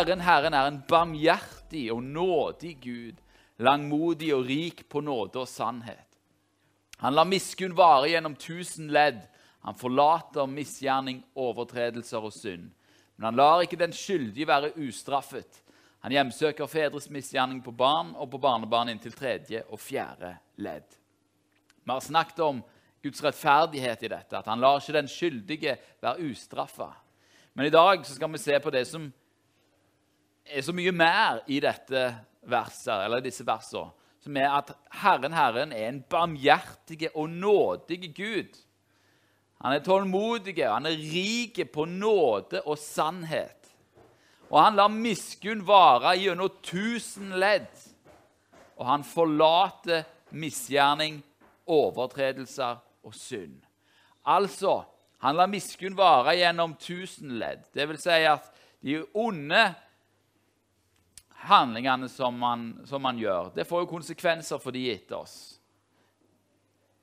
Herren, Herren er en barmhjertig og nådig Gud, langmodig og rik på nåde og sannhet. Han lar miskunn vare gjennom tusen ledd. Han forlater misgjerning, overtredelser og synd. Men han lar ikke den skyldige være ustraffet. Han hjemsøker fedres misgjerning på barn og på barnebarn inntil tredje og fjerde ledd. Vi har snakket om Guds rettferdighet i dette, at han lar ikke den skyldige være ustraffa. Men i dag skal vi se på det som er så mye mer i dette verset, eller disse versene, som er at Herren, Herren er en barmhjertig og nådig Gud. Han er tålmodig, og han er rik på nåde og sannhet. Og han lar miskunn vare gjennom tusen ledd. Og han forlater misgjerning, overtredelser og synd. Altså, han lar miskunn vare gjennom tusen ledd. Det vil si at de onde handlingene som man, som man gjør, det får jo konsekvenser for de etter oss.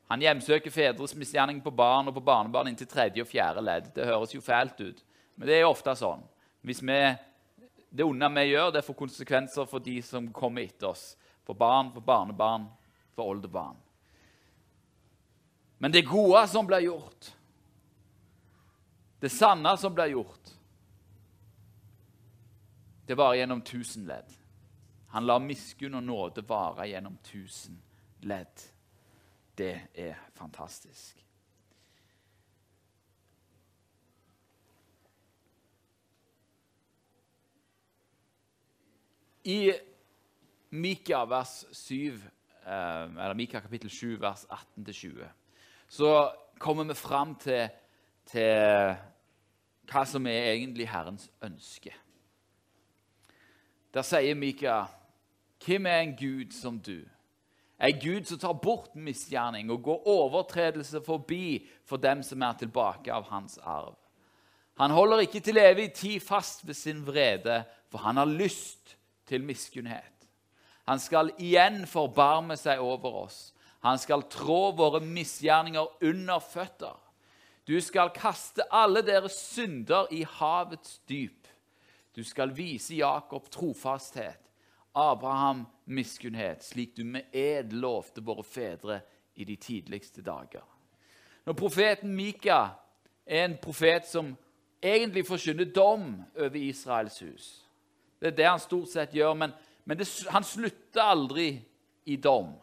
Han hjemsøker fedres misgjerning på barn og på barnebarn inntil tredje og fjerde ledd. Det høres jo fælt ut, men det er jo ofte sånn. Hvis vi, det onde vi gjør, det får konsekvenser for de som kommer etter oss. For barn, for barnebarn, for oldebarn. Men det gode som blir gjort, det sanne som blir gjort, det varer gjennom tusen ledd. Han lar miskunn og nåde vare gjennom tusen ledd. Det er fantastisk. I Mika, vers 7, eh, eller Mika kapittel 7, vers 18-20, så kommer vi fram til, til hva som er egentlig Herrens ønske. Der sier Mika, 'Hvem er en Gud som du?' En Gud som tar bort misgjerning og går overtredelse forbi for dem som er tilbake av hans arv. Han holder ikke til evig tid fast ved sin vrede, for han har lyst til miskunnhet. Han skal igjen forbarme seg over oss. Han skal trå våre misgjerninger under føtter. Du skal kaste alle deres synder i havets dyp. Du skal vise Jakob trofasthet, Abraham miskunnhet, slik du med ed lovte våre fedre i de tidligste dager. Når profeten Mika er en profet som egentlig forkynner dom over Israels hus Det er det han stort sett gjør, men, men det, han slutter aldri i dom.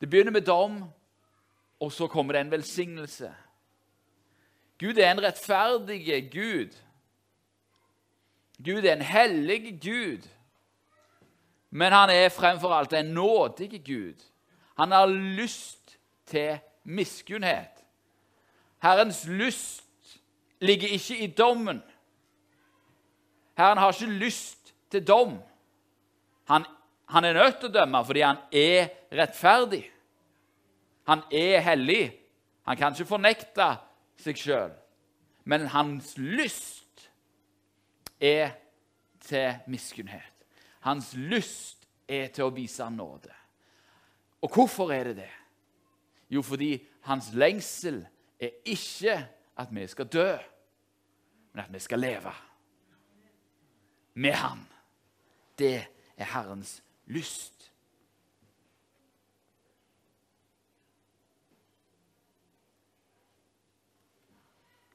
Det begynner med dom, og så kommer det en velsignelse. Gud er en rettferdig Gud. Gud er en hellig Gud. Men han er fremfor alt en nådig Gud. Han har lyst til miskunnhet. Herrens lyst ligger ikke i dommen. Herren har ikke lyst til dom. Han, han er nødt til å dømme fordi han er rettferdig. Han er hellig. Han kan ikke fornekte seg sjøl. Men hans lyst er til miskunnhet. Hans lyst er til å vise nåde. Og hvorfor er det det? Jo, fordi hans lengsel er ikke at vi skal dø, men at vi skal leve med han. Det er Herrens lyst.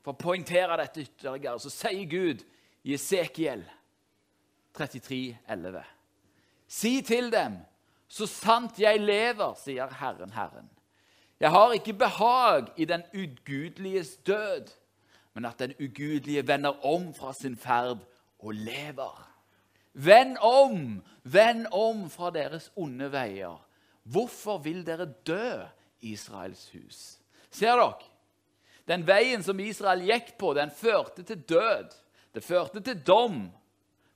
For å poengtere dette ytterligere så sier Gud i Esekiel 33, 11. Si til dem, så sant jeg lever, sier Herren, Herren. Jeg har ikke behag i den ugudeliges død, men at den ugudelige vender om fra sin ferd og lever. Vend om, vend om fra deres onde veier. Hvorfor vil dere dø, Israels hus? Ser dere? Den veien som Israel gikk på, den førte til død. Det førte til dom.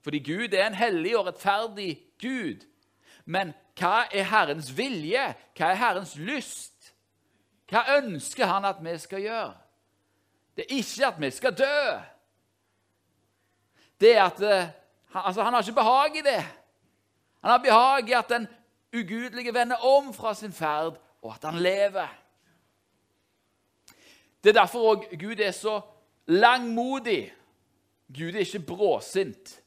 Fordi Gud er en hellig og rettferdig Gud. Men hva er Herrens vilje? Hva er Herrens lyst? Hva ønsker han at vi skal gjøre? Det er ikke at vi skal dø. Det er at eh, altså, Han har ikke behag i det. Han har behag i at den ugudelige vender om fra sin ferd, og at han lever. Det er derfor òg Gud er så langmodig. Gud er ikke bråsint.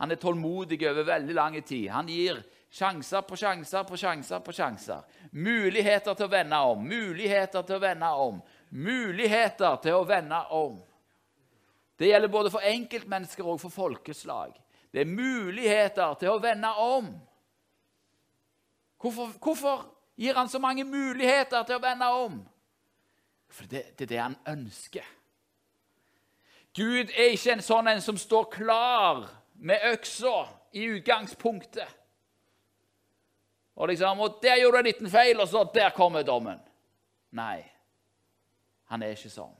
Han er tålmodig over veldig lang tid. Han gir sjanser på sjanser på sjanser på sjanser. Muligheter til å vende om, muligheter til å vende om, muligheter til å vende om. Det gjelder både for enkeltmennesker og for folkeslag. Det er muligheter til å vende om. Hvorfor, hvorfor gir han så mange muligheter til å vende om? For det, det er det han ønsker. Gud er ikke en sånn en som står klar med øksa i utgangspunktet. Og liksom, og 'Der gjorde du en liten feil, og så der kommer dommen.' Nei, han er ikke sånn.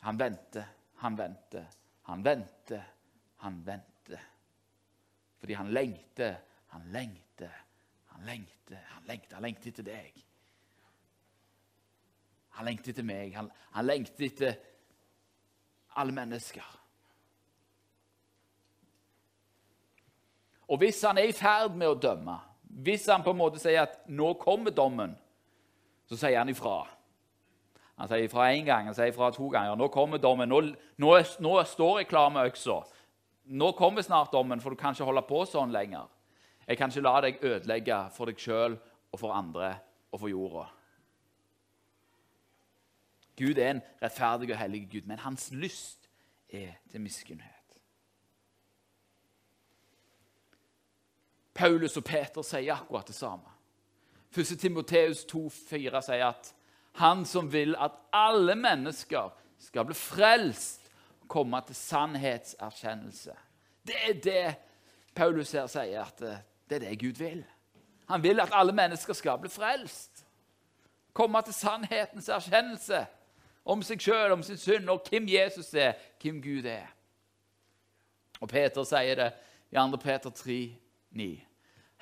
Han venter, han venter, han venter, han venter. Fordi han lengter, han lengter, han lengter, han lengter, han lengter etter deg. Han lengter etter meg, han, han lengter etter alle mennesker. Og hvis han er i ferd med å dømme, hvis han på en måte sier at 'nå kommer dommen', så sier han ifra. Han sier ifra én gang, han sier ifra to ganger. 'Nå kommer dommen. Nå, nå, nå står jeg klar med øksa.' 'Nå kommer snart dommen, for du kan ikke holde på sånn lenger.' 'Jeg kan ikke la deg ødelegge for deg sjøl og for andre og for jorda.' Gud er en rettferdig og hellig Gud, men hans lyst er til miskunnhet. Paulus og Peter sier akkurat det samme. 1. Timoteus 2,4 sier at han som vil at alle mennesker skal bli frelst, komme til sannhetserkjennelse. Det er det Paulus her sier, at det er det Gud vil. Han vil at alle mennesker skal bli frelst. Komme til sannhetens erkjennelse om seg sjøl, om sin synd, og hvem Jesus er, hvem Gud er. Og Peter sier det i 2. Peter 3, 9.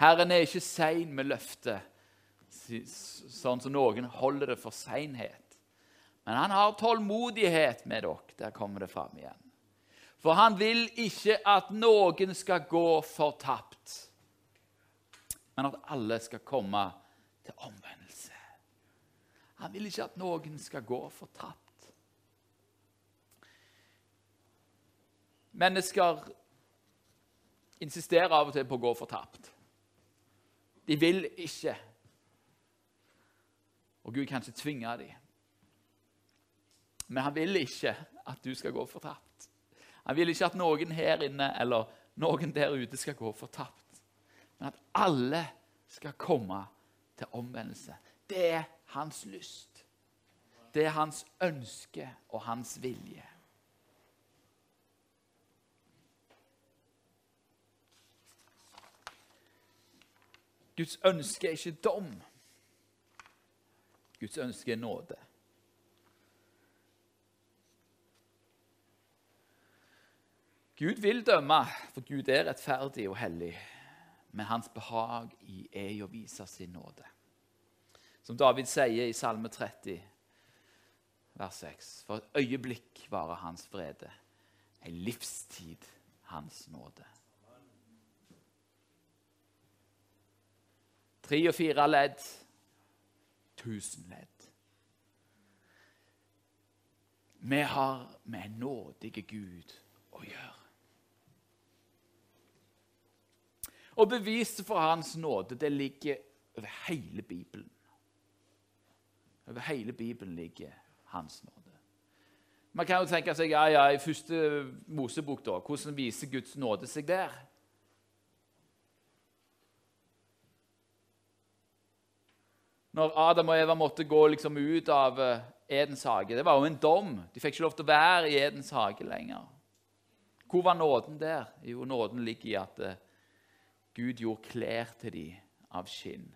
Herren er ikke sein med løftet, sånn som noen holder det for seinhet. Men han har tålmodighet med dere. Der kommer det fram igjen. For han vil ikke at noen skal gå fortapt, men at alle skal komme til omvendelse. Han vil ikke at noen skal gå fortapt. Mennesker insisterer av og til på å gå fortapt. De vil ikke. Og Gud kan ikke tvinge dem. Men han vil ikke at du skal gå fortapt. Han vil ikke at noen her inne eller noen der ute skal gå fortapt. Men at alle skal komme til omvendelse. Det er hans lyst. Det er hans ønske og hans vilje. Guds ønske er ikke dom. Guds ønske er nåde. Gud vil dømme, for Gud er rettferdig og hellig. Men hans behag er å vise sin nåde. Som David sier i Salme 30, vers 6.: For et øyeblikk varer hans vrede, ei livstid hans nåde. Tre og fire ledd. Tusen ledd. Vi har med en nådige Gud å gjøre. Og beviset for Hans nåde det ligger over hele Bibelen. Over hele Bibelen ligger Hans nåde. Man kan jo tenke seg ja, ja, i første Mosebok, da, hvordan viser Guds nåde seg der? når Adam og Eva måtte gå liksom ut av eh, Edens hage. Det var jo en dom. De fikk ikke lov til å være i Edens hage lenger. Hvor var nåden der? Jo, nåden ligger i at eh, Gud gjorde klær til dem av skinn,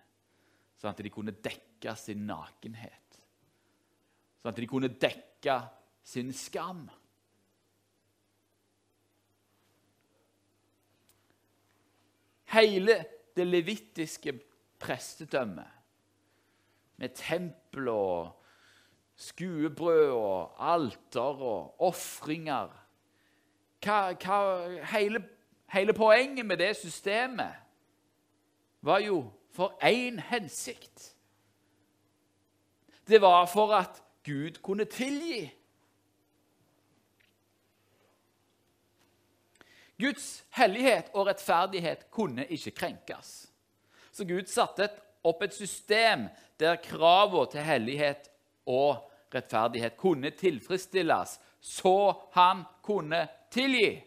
sånn at de kunne dekke sin nakenhet. Sånn at de kunne dekke sin skam. Hele det levittiske prestedømmet med tempel og skuebrød og alter og ofringer. Hele, hele poenget med det systemet var jo for én hensikt. Det var for at Gud kunne tilgi. Guds hellighet og rettferdighet kunne ikke krenkes. Så Gud satte opp et system der kravene til hellighet og rettferdighet kunne tilfredsstilles, så han kunne tilgi.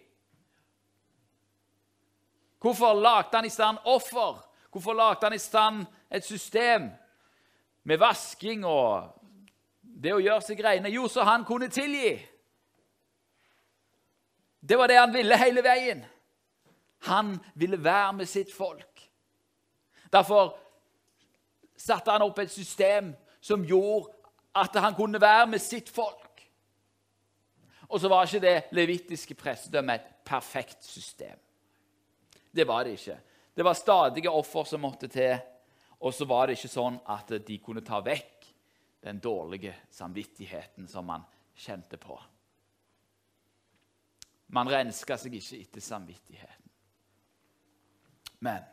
Hvorfor lagde han i stand offer? Hvorfor lagde han i stand et system med vasking og det å gjøre seg rene. Jo, så han kunne tilgi. Det var det han ville hele veien. Han ville være med sitt folk. Derfor satte han opp et system som gjorde at han kunne være med sitt folk. Og så var ikke det levitiske prestedømmet et perfekt system. Det var det ikke. Det var stadige offer som måtte til, og så var det ikke sånn at de kunne ta vekk den dårlige samvittigheten som man kjente på. Man renska seg ikke etter samvittigheten. Men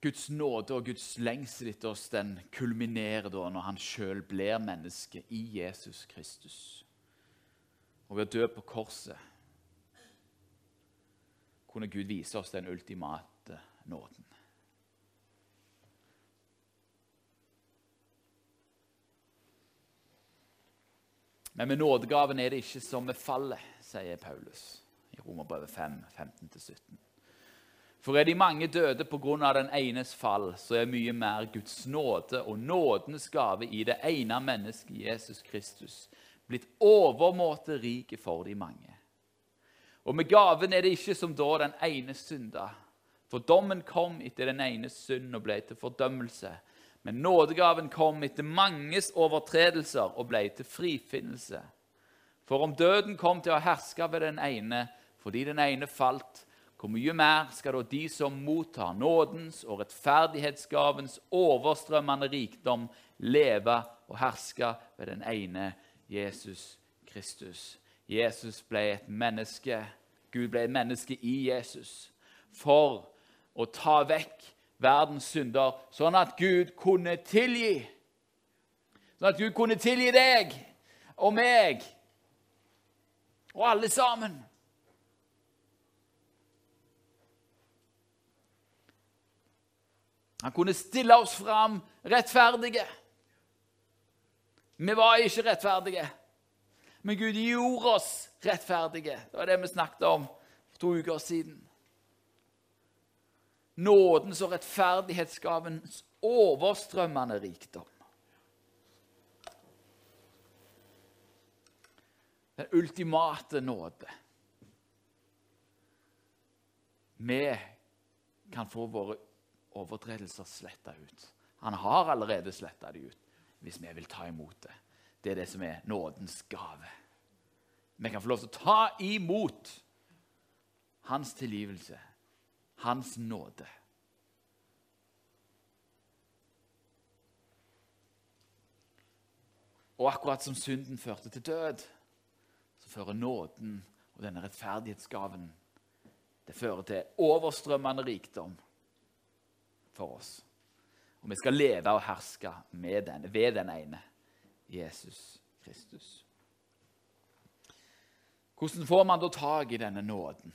Guds nåde og Guds lengsel etter oss den kulminerer da når han sjøl blir menneske i Jesus Kristus. Og ved å dø på korset kunne Gud vise oss den ultimate nåden. Men med nådegaven er det ikke som med fallet, sier Paulus i Romerbrevet 5, 15-17. For er de mange døde pga. den enes fall, så er mye mer Guds nåde og nådens gave i det ene mennesket, Jesus Kristus, blitt overmåte rike for de mange. Og med gaven er det ikke som da den ene synda. For dommen kom etter den enes synd og ble til fordømmelse. Men nådegaven kom etter manges overtredelser og ble til frifinnelse. For om døden kom til å herske ved den ene fordi den ene falt, hvor mye mer skal da de som mottar nådens og rettferdighetsgavens overstrømmende rikdom, leve og herske ved den ene Jesus Kristus? Jesus ble et menneske. Gud ble et menneske i Jesus for å ta vekk verdens synder, sånn at Gud kunne tilgi. Sånn at Gud kunne tilgi deg og meg og alle sammen. Han kunne stille oss fram rettferdige. Vi var ikke rettferdige, men Gud gjorde oss rettferdige. Det var det vi snakket om for to uker siden nådens og rettferdighetsgavens overstrømmende rikdom. Den ultimate nåde. Vi kan få våre overtredelser sletta ut. Han har allerede sletta de ut, hvis vi vil ta imot det. Det er det som er nådens gave. Vi kan få lov til å ta imot hans tilgivelse hans nåde. Og akkurat som synden førte til død, så fører nåden og denne rettferdighetsgaven det fører til overstrømmende rikdom for oss. Og vi skal leve og herske med denne, ved den ene, Jesus Kristus. Hvordan får man da tak i denne nåden?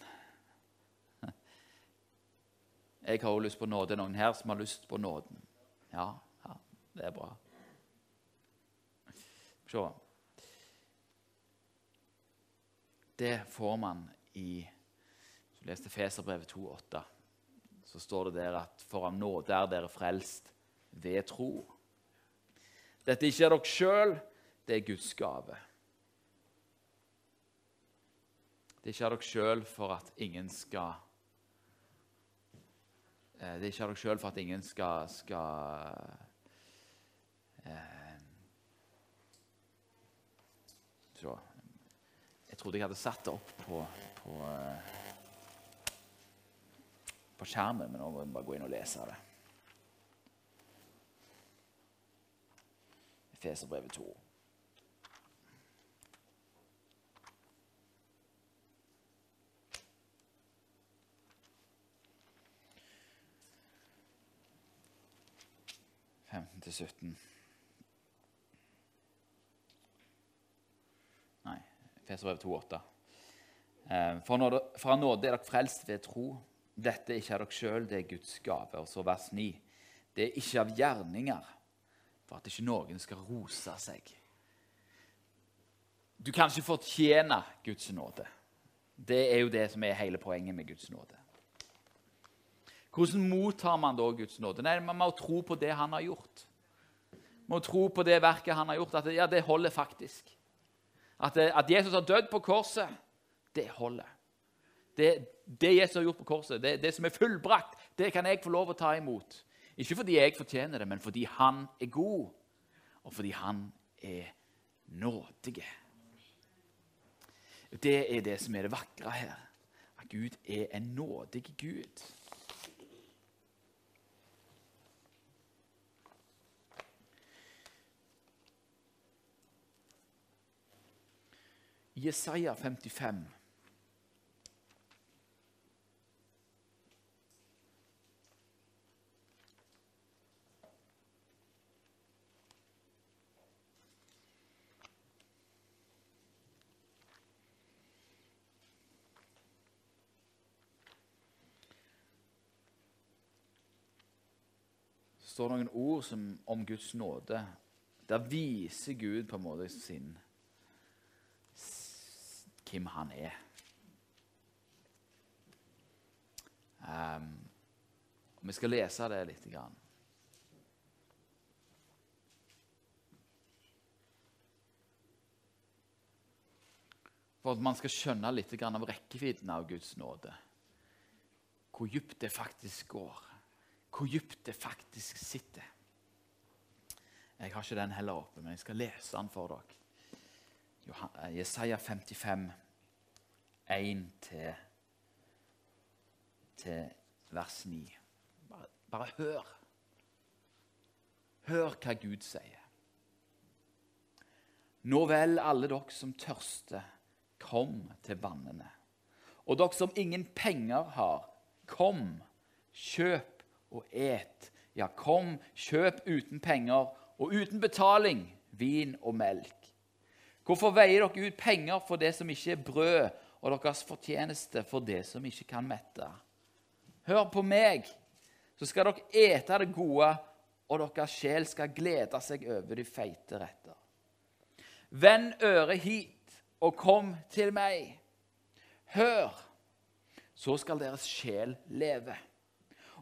Jeg har også lyst på nåde. Noen her som har lyst på nåden? Ja, ja det er bra. Se. Det får man i Du leste Feserbrevet 2,8. Så står det der at for av nåde er dere frelst ved tro. Dette ikke er dere sjøl, det er Guds gave. Det er ikke av dere sjøl for at ingen skal Eh, det er ikke dere sjøl for at ingen skal, skal eh, Så Jeg trodde jeg hadde satt det opp på, på, eh, på skjermen, men nå må jeg bare gå inn og lese det. Efeserbrevet 2. til 17. Nei, Feserbrev 2,8. Eh, for, nåde, fra nåde er dere frelst ved tro. Dette er ikke av dere sjøl, det er Guds gave. Og så vers 9. Det er ikke av gjerninger for at ikke noen skal rose seg. Du kan ikke fortjene Guds nåde. Det er jo det som er hele poenget med Guds nåde. Hvordan mottar man da Guds nåde? Nei, Man må tro på det han har gjort. Man må tro på det verket han har gjort. At det, ja, det holder faktisk. At, det, at Jesus har dødd på korset, det holder. Det, det Jesus har gjort på korset, det, det som er fullbrakt, det kan jeg få lov å ta imot. Ikke fordi jeg fortjener det, men fordi han er god, og fordi han er nådig. Det er det som er det vakre her. At Gud er en nådig Gud. Jesaja 55. Så står noen ord som, om Guds nåde. Der viser Gud på en måte sin hvem han er. Um, Vi skal lese det litt. Grann. For at man skal skjønne litt av rekkevidden av Guds nåde. Hvor dypt det faktisk går. Hvor dypt det faktisk sitter. Jeg har ikke den heller oppe, men jeg skal lese den for dere. Eh, Jesaja 55, 1 til, til vers 9. Bare, bare hør. Hør hva Gud sier. Nå vel, alle dere som tørster, kom til vannene. Og dere som ingen penger har, kom, kjøp og et. Ja, kom, kjøp uten penger og uten betaling vin og melk. Hvorfor veier dere ut penger for det som ikke er brød, og deres fortjeneste for det som ikke kan mette? Hør på meg, så skal dere ete det gode, og deres sjel skal glede seg over de feite retter. Vend øret hit og kom til meg. Hør, så skal deres sjel leve.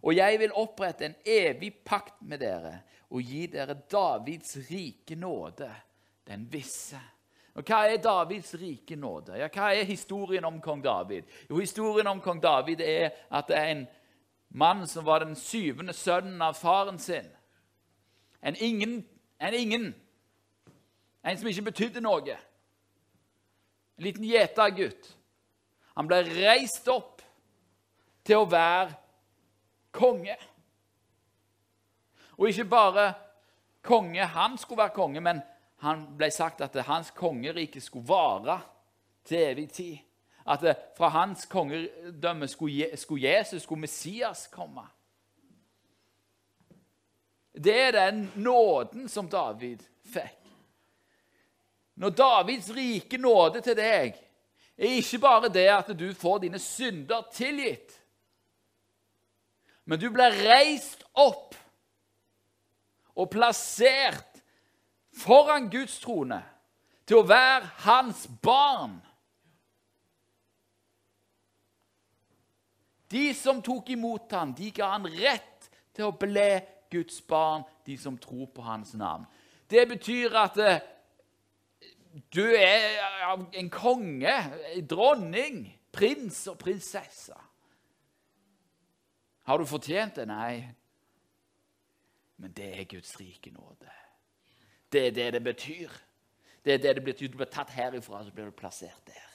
Og jeg vil opprette en evig pakt med dere og gi dere Davids rike nåde, den visse. Og Hva er Davids rike nåde? Ja, Hva er historien om kong David? Jo, Historien om kong David er at det er en mann som var den syvende sønnen av faren sin. En ingen, en ingen. En som ikke betydde noe. En liten gjetergutt. Han ble reist opp til å være konge. Og ikke bare konge, han skulle være konge, men han ble sagt at hans kongerike skulle vare til evig tid. At fra hans kongedømme skulle, skulle Jesus, skulle Messias komme. Det er den nåden som David fikk. Når Davids rike nåde til deg er ikke bare det at du får dine synder tilgitt, men du blir reist opp og plassert foran Guds trone til å være hans barn. De som tok imot ham, de ga han rett til å bli Guds barn, de som tror på hans navn. Det betyr at eh, du er en konge, en dronning, prins og prinsesse. Har du fortjent det? Nei. Men det er Guds rike nåde. Det er det det betyr. Det er det det betyr. Du blir tatt herifra, så blir du plassert der.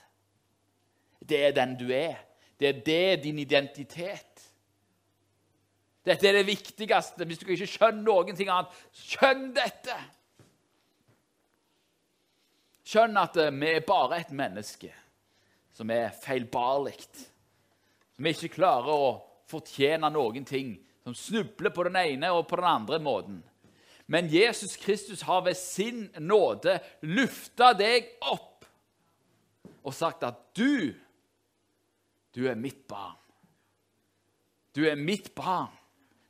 Det er den du er. Det er det din identitet. Dette er det viktigste. Hvis du ikke skjønner noen ting annet, skjønn dette. Skjønn at eh, vi er bare et menneske som er feilbarlig. Som ikke klarer å fortjene noen ting. Som snubler på den ene og på den andre måten. Men Jesus Kristus har ved sin nåde løfta deg opp. og sagt at du, du er mitt barn. Du er mitt barn.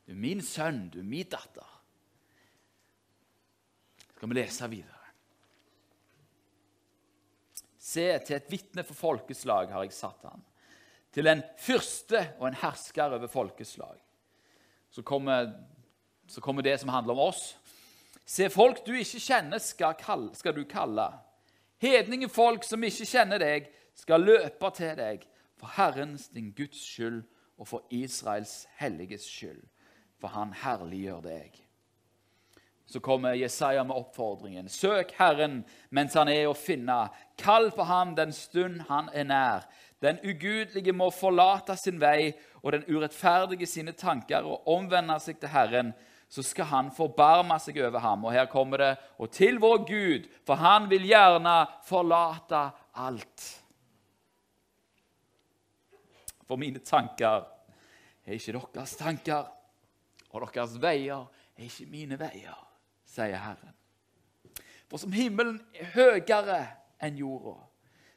Du er min sønn. Du er min datter. Skal vi lese videre? Se, til et vitne for folkeslag har jeg satt han. Til en fyrste og en hersker over folkeslag. Så kommer, så kommer det som handler om oss. Se, folk du ikke kjenner, skal, kalle, skal du kalle. Hedningefolk som ikke kjenner deg, skal løpe til deg for Herrens, din Guds skyld, og for Israels helliges skyld, for han herliggjør deg. Så kommer Jesaja med oppfordringen. Søk Herren mens han er å finne. Kall på ham den stund han er nær. Den ugudelige må forlate sin vei og den urettferdige sine tanker og omvende seg til Herren. Så skal han forbarme seg over ham. Og her kommer det og til vår Gud, for han vil gjerne forlate alt. For mine tanker er ikke deres tanker, og deres veier er ikke mine veier sier Herren. For som himmelen er høyere enn jorda,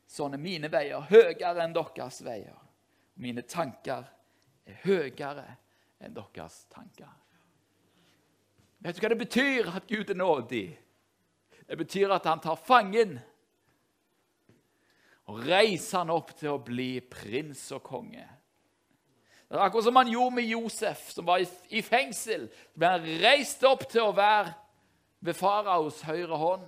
sånn er mine veier høyere enn deres veier. Mine tanker er høyere enn deres tanker. Vet du hva det betyr at Gud er nådig? Det betyr at han tar fangen og reiser han opp til å bli prins og konge. Det er akkurat som han gjorde med Josef, som var i fengsel. Han reist opp til å være ved faraos høyre hånd.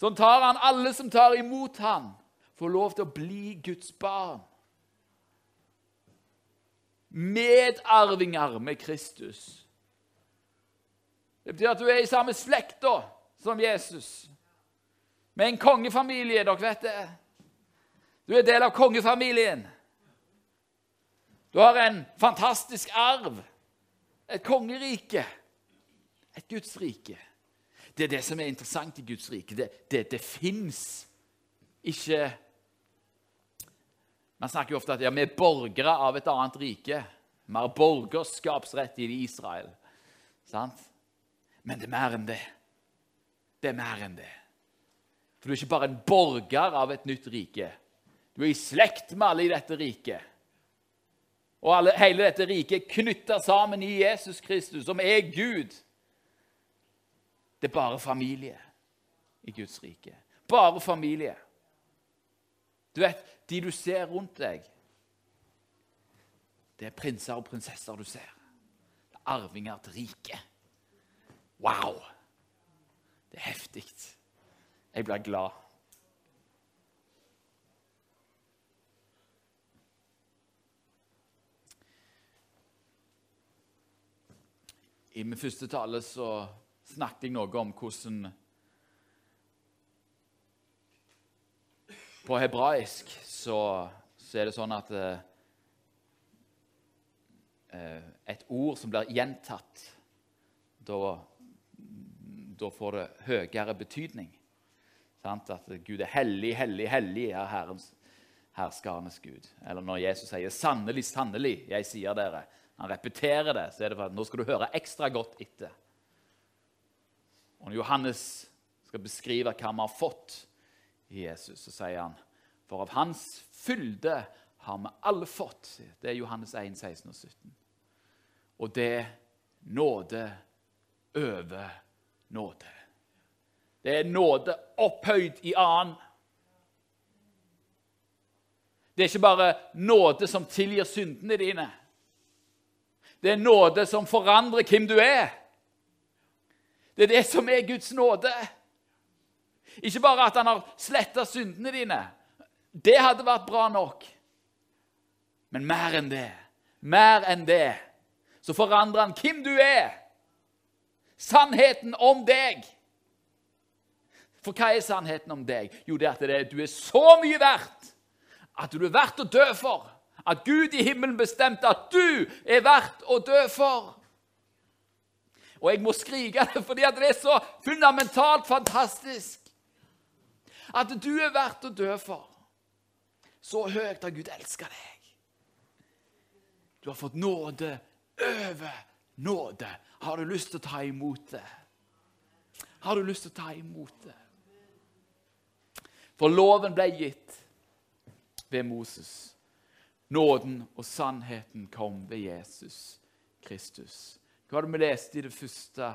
Sånn tar han alle som tar imot ham, får lov til å bli Guds barn. Medarvinger med Kristus. Det betyr at du er i samme slekta som Jesus. Med en kongefamilie, dere vet det. Du er del av kongefamilien. Du har en fantastisk arv, et kongerike et Guds rike. Det er det som er interessant i Guds rike. Det, det, det fins ikke Man snakker jo ofte at ja, vi er borgere av et annet rike. Vi har borgerskapsrett i Israel. Sant? Men det er mer enn det. Det er mer enn det. For du er ikke bare en borger av et nytt rike. Du er i slekt med alle i dette riket. Og alle, hele dette riket er knytta sammen i Jesus Kristus, som er Gud. Det er bare familie i Guds rike. Bare familie. Du vet, de du ser rundt deg, det er prinser og prinsesser du ser. Det er arvinger til riket. Wow! Det er heftig. Jeg blir glad. I min første tale så snakket jeg noe om hvordan På hebraisk så, så er det sånn at eh, eh et ord som blir gjentatt, da, da får det høyere betydning. Sant? At Gud er hellig, hellig, hellig er Herrens herskernes Gud. Eller når Jesus sier 'sannelig, sannelig, jeg sier dere'. Han repeterer det, så er det for at nå skal du høre ekstra godt etter. Og når Johannes skal beskrive hva vi har fått i Jesus, så sier han For av hans fylde har vi alle fått. Det er Johannes 1, 16 og 17. Og det nåde over nåde. Det er nåde opphøyd i annen. Det er ikke bare nåde som tilgir syndene dine. Det er nåde som forandrer hvem du er. Det er det som er Guds nåde. Ikke bare at han har sletta syndene dine. Det hadde vært bra nok. Men mer enn det. Mer enn det. Så forandrer han hvem du er. Sannheten om deg. For hva er sannheten om deg? Jo, det er at du er så mye verdt at du er verdt å dø for. At Gud i himmelen bestemte at du er verdt å dø for. Og jeg må skrike det fordi det er så fundamentalt fantastisk. At du er verdt å dø for. Så høyt har Gud elska deg. Du har fått nåde over nåde. Har du lyst til å ta imot det? Har du lyst til å ta imot det? For loven ble gitt ved Moses. Nåden og sannheten kom ved Jesus Kristus. Hva hadde vi leste i det første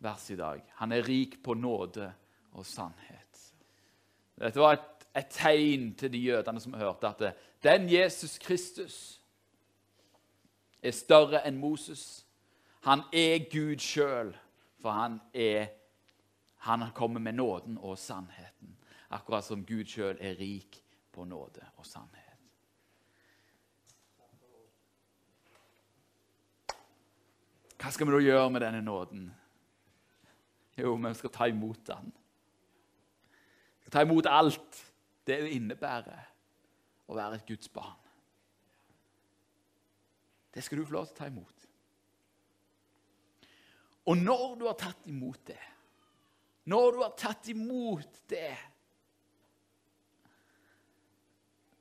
verset i dag? Han er rik på nåde og sannhet. Dette var et, et tegn til de jødene som hørte at det, den Jesus Kristus er større enn Moses. Han er Gud sjøl, for han er Han kommer med nåden og sannheten. Akkurat som Gud sjøl er rik på nåde og sannhet. Hva skal vi da gjøre med denne nåden? Jo, vi skal ta imot den. Ta imot alt det innebærer å være et Guds barn. Det skal du få lov til å ta imot. Og når du har tatt imot det, når du har tatt imot det,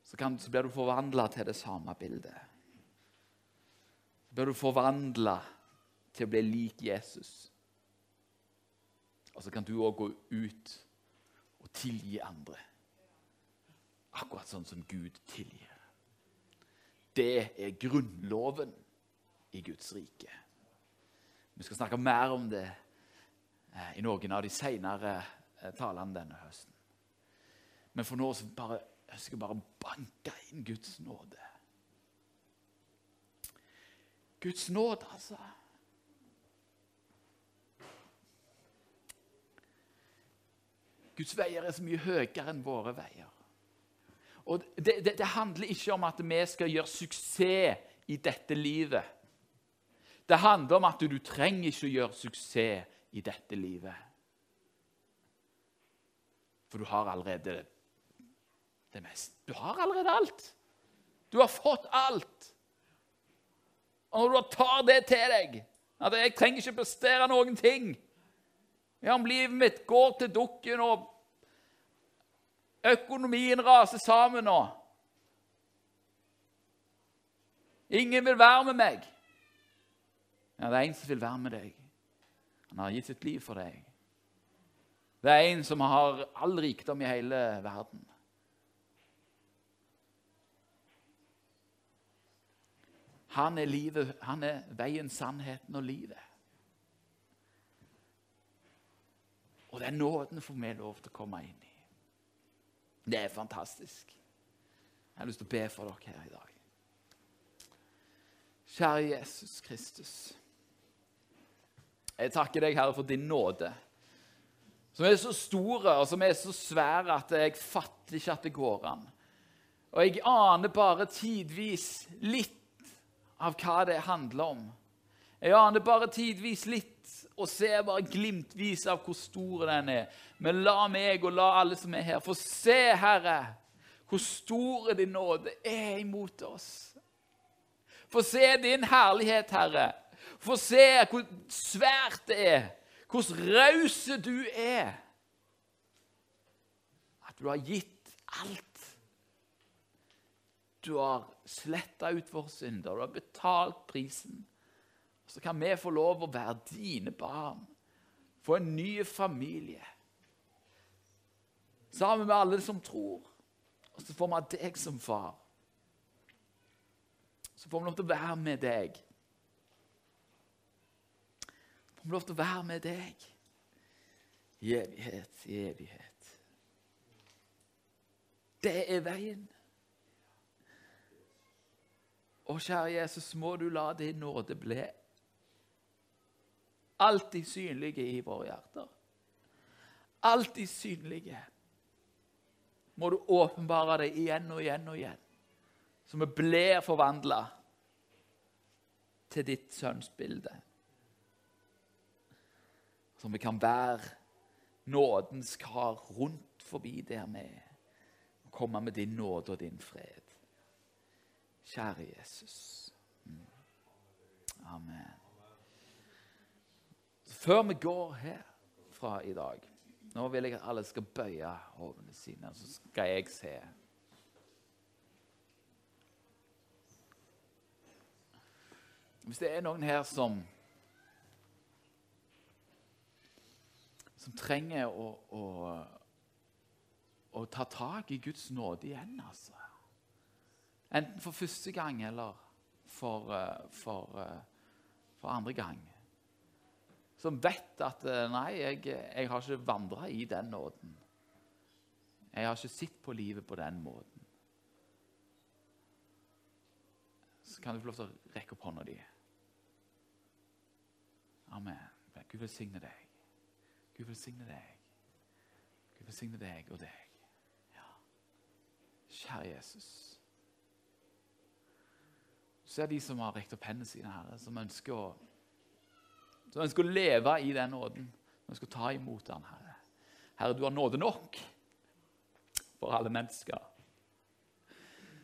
så, kan, så blir du forvandla til det samme bildet. Så blir du forvandla til å bli lik Jesus. Og så kan du òg gå ut og tilgi andre. Akkurat sånn som Gud tilgir. Det er grunnloven i Guds rike. Vi skal snakke mer om det eh, i noen av de senere eh, talene denne høsten. Men for nå så bare, jeg skal bare banke inn Guds nåde. Guds nåde, altså. Guds veier er så mye høyere enn våre veier. Og det, det, det, handler ikke om at vi skal gjøre suksess i dette livet. Det handler om at du trenger ikke å gjøre suksess i dette livet. For du har allerede det meste. Du har allerede alt. Du har fått alt. Og når du tar det til deg at 'Jeg trenger ikke prestere noen ting' Ja, om livet mitt går til dukken, og økonomien raser sammen nå Ingen vil være med meg. Ja, det er en som vil være med deg. Han har gitt sitt liv for deg. Det er en som har all rikdom i hele verden. Han er, livet, han er veien, sannheten og livet. Og den nåden får vi lov til å komme inn i. Det er fantastisk. Jeg har lyst til å be for dere her i dag. Kjære Jesus Kristus. Jeg takker deg, Herre, for din nåde, som er så stor og som er så svær at jeg fatter ikke at det går an. Og jeg aner bare tidvis litt av hva det handler om. Jeg aner bare tidvis litt og ser bare glimtvis av hvor stor den er. Men la meg og la alle som er her, få se, Herre, hvor stor din nåde er imot oss. Få se din herlighet, Herre. Få se hvor svært det er, hvor rause du er. At du har gitt alt. Du har sletta ut våre synder, du har betalt prisen så kan vi få lov å være dine barn, få en ny familie. Sammen med alle som tror. Og så får vi ha deg som far. Så får vi lov til å være med deg. Så får vi lov til å være med deg i evighet, i evighet. Det er veien. Og kjære Jesus, må du la din nåde bli alltid synlige i våre hjerter. Alltid synlige. Må du åpenbare det igjen og igjen og igjen, så vi blir forvandla til ditt sønns bilde. Så vi kan være nådens kar rundt forbi der vi er, og komme med din nåde og din fred. Kjære Jesus. Mm. Amen. Før vi går herfra i dag Nå vil jeg at alle skal bøye hodene sine, så skal jeg se. Hvis det er noen her som som trenger å, å, å ta tak i Guds nåde igjen, altså. Enten for første gang eller for, eh, for, eh, for andre gang. Som vet at eh, nei, jeg, jeg har ikke vandra i den nåden. Jeg har ikke sett på livet på den måten. Så kan du få lov til å rekke opp hånda di. Amen. Gud velsigne deg. Gud velsigne deg. Gud velsigne deg og deg. Ja. Kjære Jesus. Så er det de som har rekt opp hendene sine, Herre, som ønsker å, som en skulle leve i den nåden. En skulle ta imot den, Herre. Herre, du har nåde nok for alle mennesker.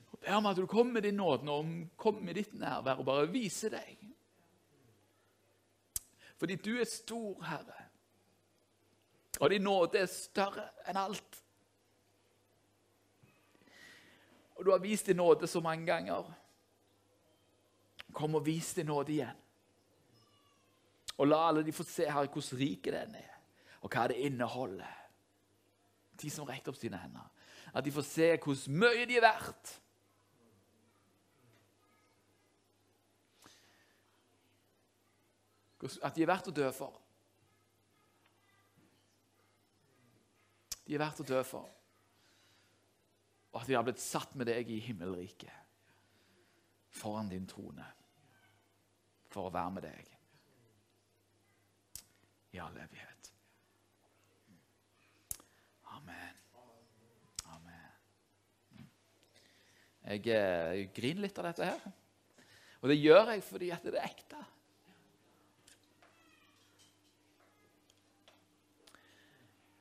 Og ber om at du kommer med din nåde og kommer med ditt nærvær og bare viser deg. Fordi du er stor, Herre. Og din nåde er større enn alt. Og du har vist din nåde så mange ganger. Kom og vis din nåde igjen. Og la alle de få se her hvordan rik den er, og hva det inneholder. De som rekker opp sine hender. At de får se hvordan mye de er verdt. At de er verdt å dø for. De er verdt å dø for. Og at de har blitt satt med deg i himmelriket, foran din trone, for å være med deg i all evighet. Amen. Amen. Eh, jeg griner litt av dette her. Og det gjør jeg fordi at det er ekte.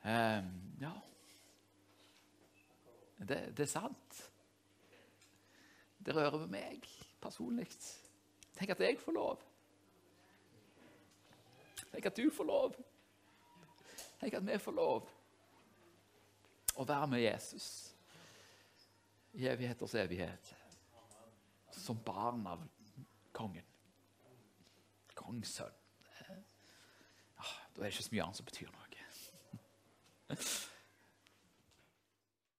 Um, ja det, det, er sant. Det rører ved meg personlig. Tenk at jeg får lov. Tenk at du får lov. Tenk at vi får lov å være med Jesus i evigheters evighet. Som barn av kongen. Kongssønn. Ja, da er det ikke så mye annet som betyr noe.